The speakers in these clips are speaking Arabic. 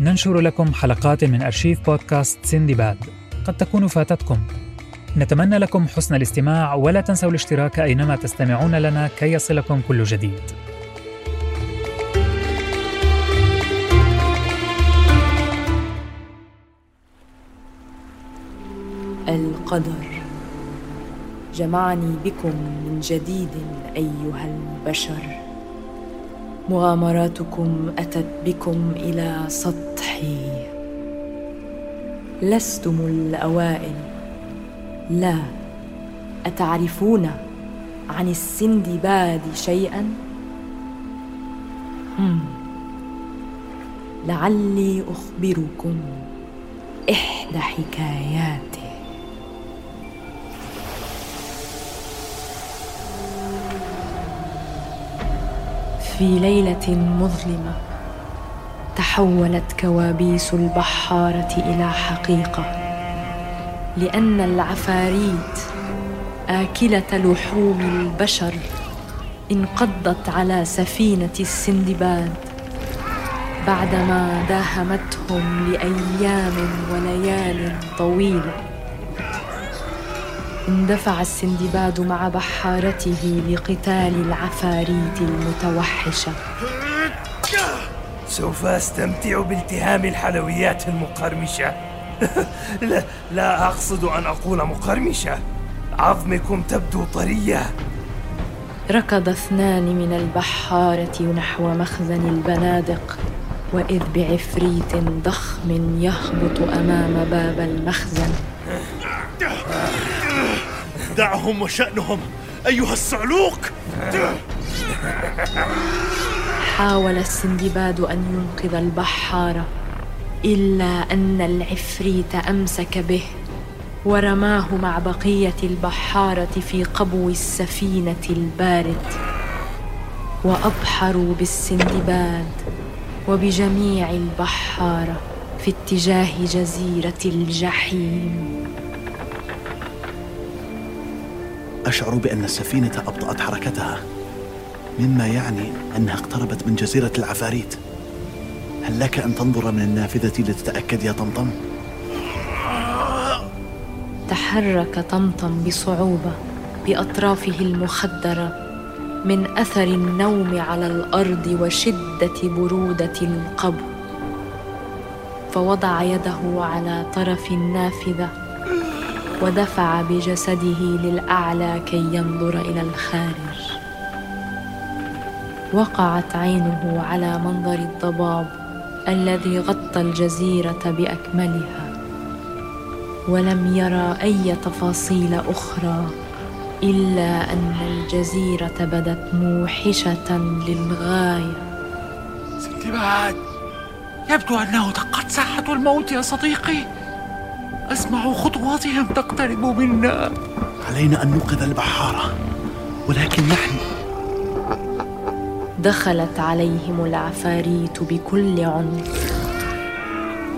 ننشر لكم حلقات من أرشيف بودكاست سندباد قد تكون فاتتكم. نتمنى لكم حسن الاستماع ولا تنسوا الاشتراك أينما تستمعون لنا كي يصلكم كل جديد. القدر. جمعني بكم من جديد أيها البشر. مغامراتكم أتت بكم إلى سطحي. لستم الأوائل. لا أتعرفون عن السندباد شيئا؟ هم. لعلي أخبركم إحدى حكاياته في ليلة مظلمة تحولت كوابيس البحارة إلى حقيقة لأن العفاريت آكلة لحوم البشر انقضت على سفينة السندباد بعدما داهمتهم لأيام وليال طويلة. اندفع السندباد مع بحارته لقتال العفاريت المتوحشة. سوف أستمتع بالتهام الحلويات المقرمشة. لا لا أقصد أن أقول مقرمشة. عظمكم تبدو طرية. ركض اثنان من البحارة نحو مخزن البنادق وإذ بعفريت ضخم يهبط أمام باب المخزن. دعهم وشأنهم. أيها الصعلوك حاول السندباد أن ينقذ البحاره إلا أن العفريت أمسك به ورماه مع بقية البحارة في قبو السفينة البارد. وأبحروا بالسندباد وبجميع البحاره في اتجاه جزيرة الجحيم. أشعر بأن السفينة أبطأت حركتها مما يعني أنها اقتربت من جزيرة العفاريت هل لك أن تنظر من النافذة لتتأكد يا طمطم؟ تحرك طمطم بصعوبة بأطرافه المخدرة من أثر النوم على الأرض وشدة برودة القبو فوضع يده على طرف النافذة ودفع بجسده للأعلى كي ينظر إلى الخارج. وقعت عينه على منظر الضباب الذي غطى الجزيرة بأكملها ولم يرى أي تفاصيل أخرى إلا أن الجزيرة بدت موحشة للغاية. سندباد يبدو أنه دقت ساعه الموت يا صديقي. أسمع خطواتهم تقترب منا. علينا أن ننقذ البحارة ولكن نحن. دخلت عليهم العفاريت بكل عنف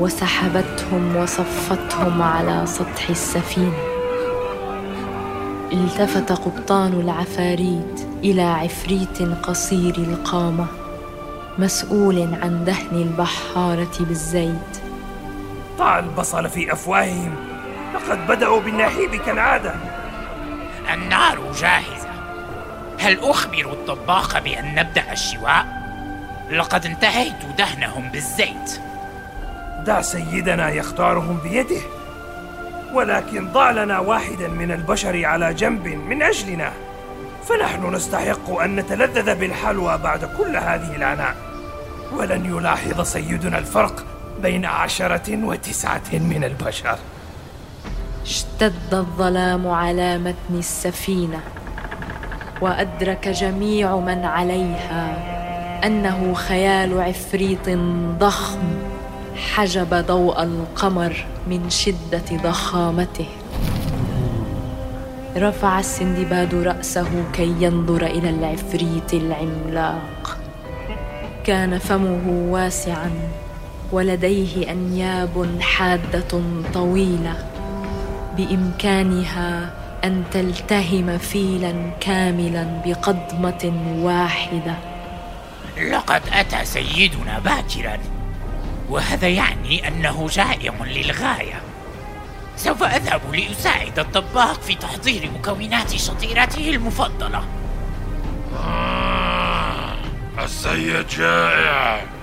وسحبتهم وصفتهم على سطح السفينة. التفت قبطان العفاريت إلى عفريت قصير القامة مسؤول عن دهن البحارة بالزيت. ضع البصل في أفواههم. لقد بدأوا بالنحيب كالعاده النار جاهزة. هل أخبر الطباخ بأن نبدأ الشواء؟ لقد انتهيت دهنهم بالزيت. دع سيدنا يختارهم بيده. ولكن ضع لنا واحدا من البشر على جنب من أجلنا. فنحن نستحق أن نتلذذ بالحلوى بعد كل هذه العناء ولن يلاحظ سيدنا الفرق. بين عشرة وتسعة من البشر. اشتد الظلام على متن السفينة وأدرك جميع من عليها أنه خيال عفريت ضخم حجب ضوء القمر من شدة ضخامته. رفع السندباد رأسه كي ينظر إلى العفريت العملاق. كان فمه واسعا. ولديه أنياب حادة طويلة بإمكانها أن تلتهم فيلا كاملا بقضمه واحدة. لقد أتى سيدنا باكرا وهذا يعني أنه جائع للغاية. سوف أذهب لأساعد الطباخ في تحضير مكونات شطيرته المفضلة. آه، السيد جائع.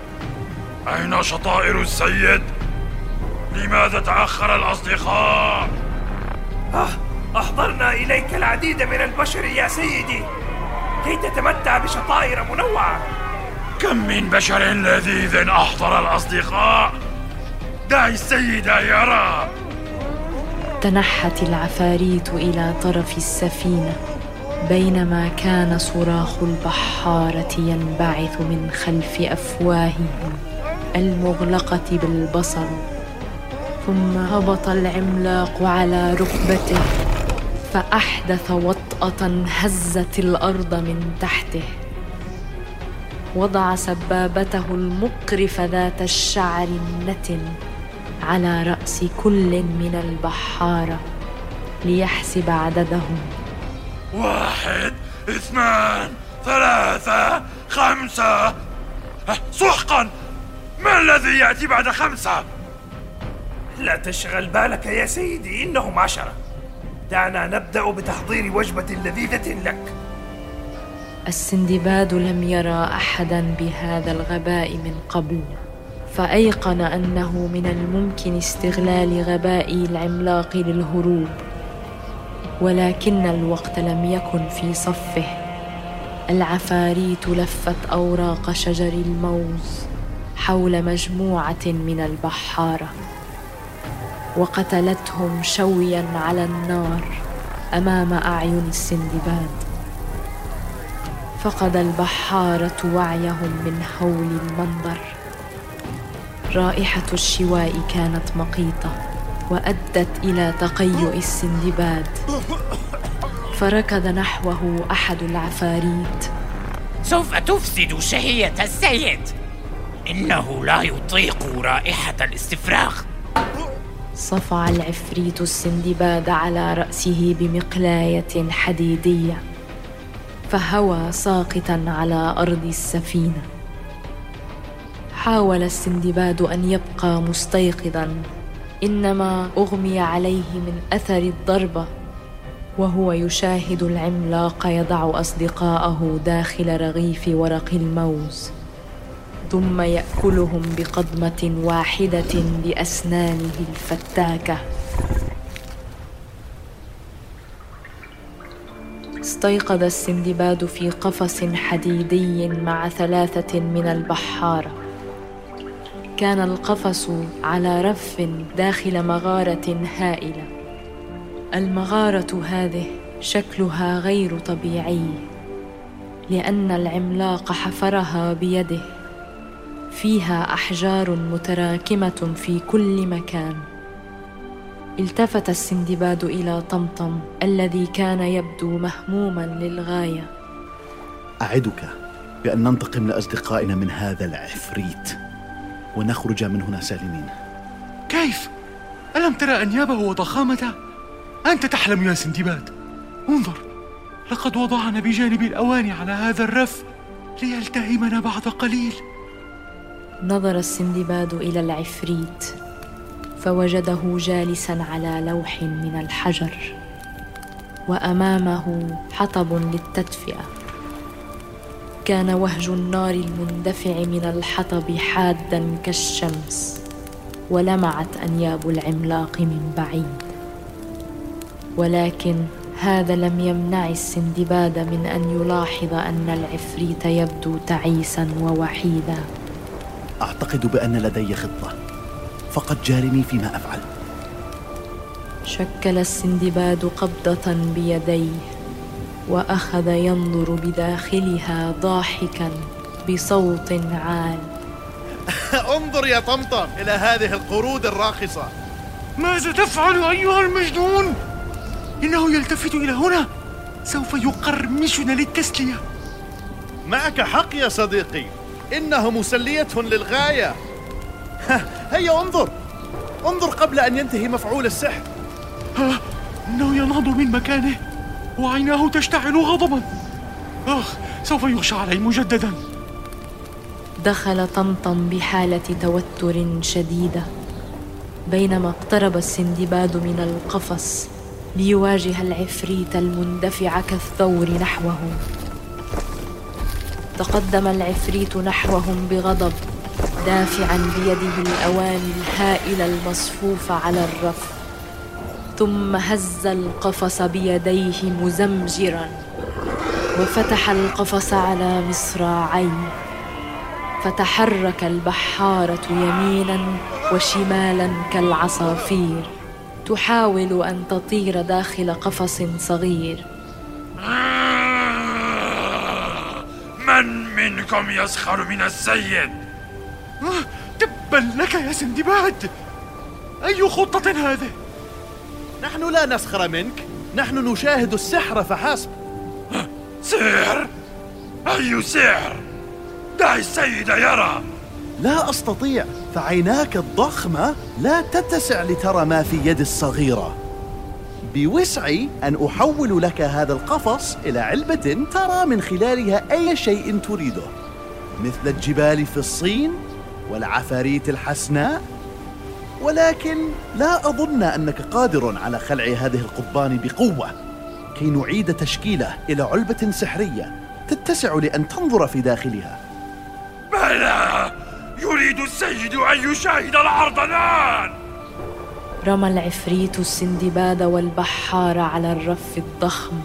أين شطائر السيد؟ لماذا تأخر الأصدقاء؟ آه أحضرنا إليك العديد من البشر يا سيدي. كي تتمتع بشطائر منوعة. كم من بشر لذيذ أحضر الأصدقاء؟ دعي السيد يرى تنحت العفاريت إلى طرف السفينة بينما كان صراخ البحارة ينبعث من خلف أفواههم. المغلقة بالبصر ثم هبط العملاق على ركبته فأحدث وطأة هزت الأرض من تحته. وضع سبابته المقرفه ذات الشعر النتن على رأس كل من البحاره ليحسب عددهم. واحد اثنان ثلاثة خمسة. سحقا ما الذي يأتي بعد خمسة؟ لا تشغل بالك يا سيدي إنهم عشرة. دعنا نبدأ بتحضير وجبة لذيذة لك. السندباد لم يرى أحدا بهذا الغباء من قبل فأيقن أنه من الممكن استغلال غباء العملاق للهروب. ولكن الوقت لم يكن في صفه. العفاريت لفت أوراق شجر الموز. حول مجموعة من البحارة وقتلتهم شويا على النار أمام أعين السندباد. فقد البحارة وعيهم من هول المنظر. رائحة الشواء كانت مقيتة وأدت إلى تقيؤ السندباد. فركض نحوه أحد العفاريت. سوف تفسد شهية السيد. إنه لا يطيق رائحة الاستفراغ. صفع العفريت السندباد على رأسه بمقلاية حديدية فهوى ساقطا على أرض السفينة. حاول السندباد أن يبقى مستيقظا إنما أغمي عليه من أثر الضربه وهو يشاهد العملاق يضع أصدقاءه داخل رغيف ورق الموز. ثم يأكلهم بقضمة واحدة باسنانه الفتاكة. استيقظ السندباد في قفص حديدي مع ثلاثة من البحاره كان القفص على رف داخل مغارة هائلة. المغارة هذه شكلها غير طبيعي لأن العملاق حفرها بيده. فيها أحجار متراكمة في كل مكان. التفت السندباد إلى طمطم الذي كان يبدو مهموما للغاية. أعدك بأن ننتقم لأصدقائنا من هذا العفريت ونخرج من هنا سالمين. كيف؟ ألم ترى أنيابه وضخامته؟ أنت تحلم يا سندباد. انظر لقد وضعنا بجانب الأواني على هذا الرف ليلتهمنا بعد قليل. نظر السندباد إلى العفريت فوجده جالسا على لوح من الحجر وأمامه حطب للتدفئة. كان وهج النار المندفع من الحطب حادا كالشمس ولمعت أنياب العملاق من بعيد. ولكن هذا لم يمنع السندباد من أن يلاحظ أن العفريت يبدو تعيسا ووحيدا. أعتقد بأن لدي خطة. فقد جارني فيما أفعل. شكل السندباد قبضة بيديه وأخذ ينظر بداخلها ضاحكا بصوت عال. انظر يا طمطم إلى هذه القرود الراقصة. ماذا تفعل أيها المجنون؟ إنه يلتفت إلى هنا. سوف يقرمشنا للتسلية. معك حق يا صديقي. إنه مسلية للغاية. هيا انظر. انظر قبل أن ينتهي مفعول السحر. إنه ينهض من مكانه وعيناه تشتعل غضبا. آخ سوف يغشى علي مجددا. دخل طمطم بحالة توتر شديدة بينما اقترب السندباد من القفص ليواجه العفريت المندفع كالثور نحوه. تقدم العفريت نحوهم بغضب دافعا بيده الاواني الهائله المصفوفه على الرف. ثم هز القفص بيديه مزمجرا وفتح القفص على مصراعيه فتحرك البحارة يمينا وشمالا كالعصافير. تحاول أن تطير داخل قفص صغير. من منكم يسخر من السيد. آه، تبا لك يا سندباد. أي خطة هذه؟ نحن لا نسخر منك. نحن نشاهد السحر فحسب. سحر؟ أي سحر؟ دع السيد يرى. لا أستطيع فعيناك الضخمة لا تتسع لترى ما في يدي الصغيرة. بوسعي أن أحول لك هذا القفص إلى علبة ترى من خلالها أي شيء تريده مثل الجبال في الصين والعفاريت الحسناء. ولكن لا أظن أنك قادر على خلع هذه القضبان بقوة. كي نعيد تشكيلة إلى علبة سحرية تتسع لأن تنظر في داخلها. بلى! يريد السيد أن يشاهد العرض الآن! رمى العفريت السندباد والبحار على الرف الضخم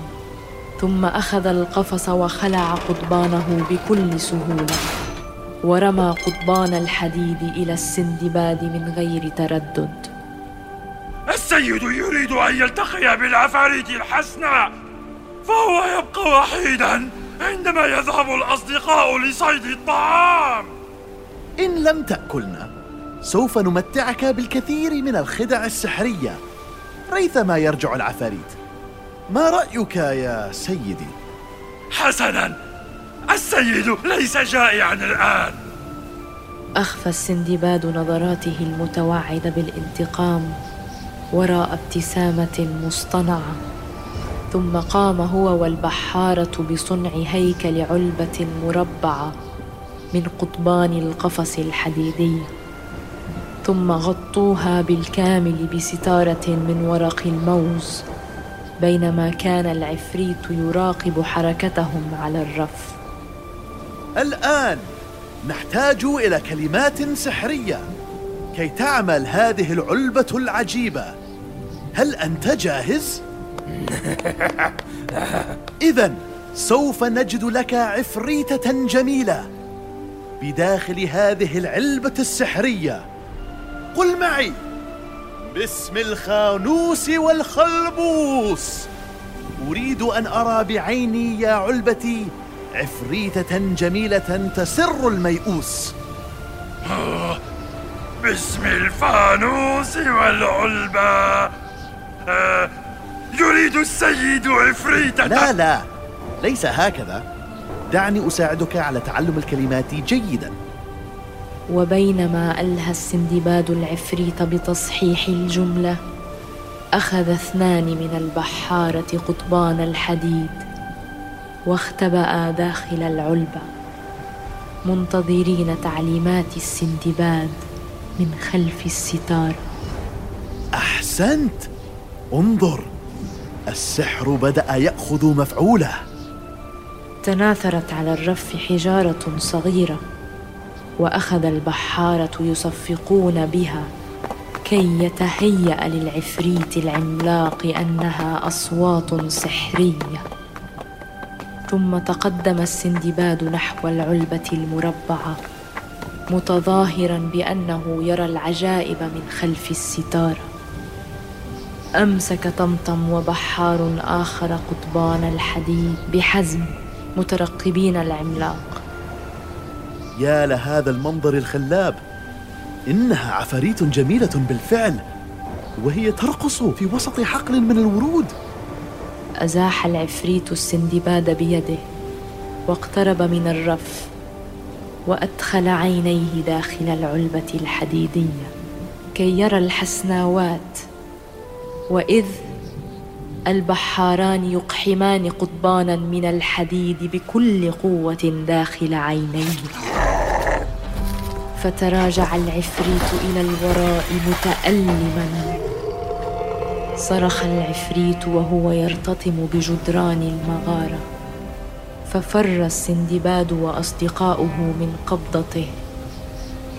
ثم أخذ القفص وخلع قضبانه بكل سهولة ورمى قضبان الحديد إلى السندباد من غير تردد. السيد يريد أن يلتقي بالعفاريت الحسناء فهو يبقى وحيدا عندما يذهب الأصدقاء لصيد الطعام. إن لم تأكلنا سوف نمتعك بالكثير من الخدع السحرية. ريثما يرجع العفاريت. ما رأيك يا سيدي؟ حسنا! السيد ليس جائعا الآن. أخفى السندباد نظراته المتوعده بالانتقام وراء ابتسامة مصطنعة. ثم قام هو والبحارة بصنع هيكل علبة مربعة من قضبان القفص الحديدي. ثم غطوها بالكامل بستارة من ورق الموز بينما كان العفريت يراقب حركتهم على الرف. الآن نحتاج إلى كلمات سحرية كي تعمل هذه العلبة العجيبة. هل أنت جاهز؟ إذا سوف نجد لك عفريتة جميلة بداخل هذه العلبة السحرية. قل معي. باسم الخانوس والخلبوس. أريد أن أرى بعيني يا علبتي عفريتة جميلة تسر الميؤوس. باسم الفانوس والعلبة. يريد السيد عفريتة. لا لا ليس هكذا. دعني أساعدك على تعلم الكلمات جيدا. وبينما ألهى السندباد العفريت بتصحيح الجملة أخذ اثنان من البحارة قضبان الحديد واختبأ داخل العلبة منتظرين تعليمات السندباد من خلف الستار. أحسنت. انظر السحر بدأ يأخذ مفعوله. تناثرت على الرف حجارة صغيرة. وأخذ البحارة يصفقون بها كي يتهيأ للعفريت العملاق أنها أصوات سحرية. ثم تقدم السندباد نحو العلبة المربعة متظاهرا بأنه يرى العجائب من خلف الستاره أمسك طمطم وبحار آخر قضبان الحديد بحزم مترقبين العملاق. يا لهذا المنظر الخلاب. إنها عفاريت جميلة بالفعل وهي ترقص في وسط حقل من الورود. أزاح العفريت السندباد بيده واقترب من الرف وأدخل عينيه داخل العلبة الحديدية كي يرى الحسناوات. وإذ البحاران يقحمان قضبانا من الحديد بكل قوة داخل عينيه. فتراجع العفريت إلى الوراء متألما. صرخ العفريت وهو يرتطم بجدران المغارة. ففر السندباد وأصدقاؤه من قبضته.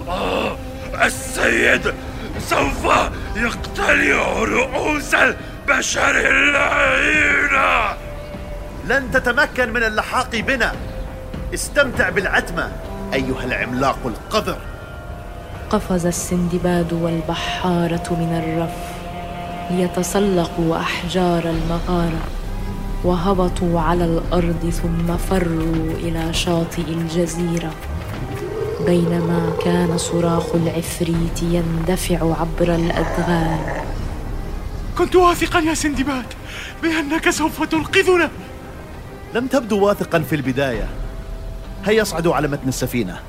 آه السيد سوف يقتلع رؤوس البشر اللعينة لن تتمكن من اللحاق بنا. استمتع بالعتمة. أيها العملاق القذر. قفز السندباد والبحارة من الرف ليتسلقوا أحجار المغارة وهبطوا على الأرض ثم فروا إلى شاطئ الجزيرة. بينما كان صراخ العفريت يندفع عبر الأدغال. كنت واثقا يا سندباد بأنك سوف تنقذنا لم تبدو واثقا في البداية. هيا اصعدوا على متن السفينة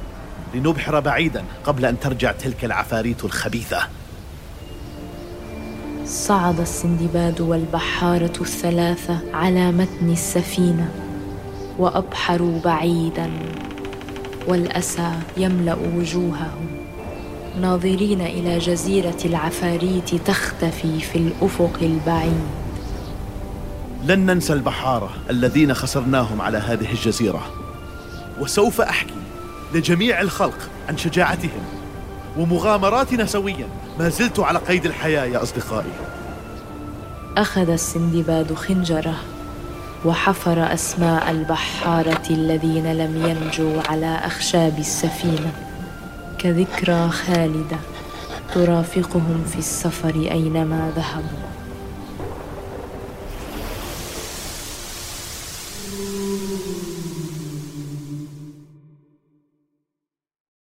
لنبحر بعيدا قبل أن ترجع تلك العفاريت الخبيثة. صعد السندباد والبحارة الثلاثة على متن السفينة وأبحروا بعيدا والأسى يملأ وجوههم. ناظرين إلى جزيرة العفاريت تختفي في الأفق البعيد. لن ننسى البحارة الذين خسرناهم على هذه الجزيرة. وسوف أحكي لجميع الخلق عن شجاعتهم ومغامراتنا سويا. ما زلت على قيد الحياة يا أصدقائي. أخذ السندباد خنجرة وحفر أسماء البحارة الذين لم ينجوا على أخشاب السفينة. كذكرى خالدة ترافقهم في السفر أينما ذهبوا.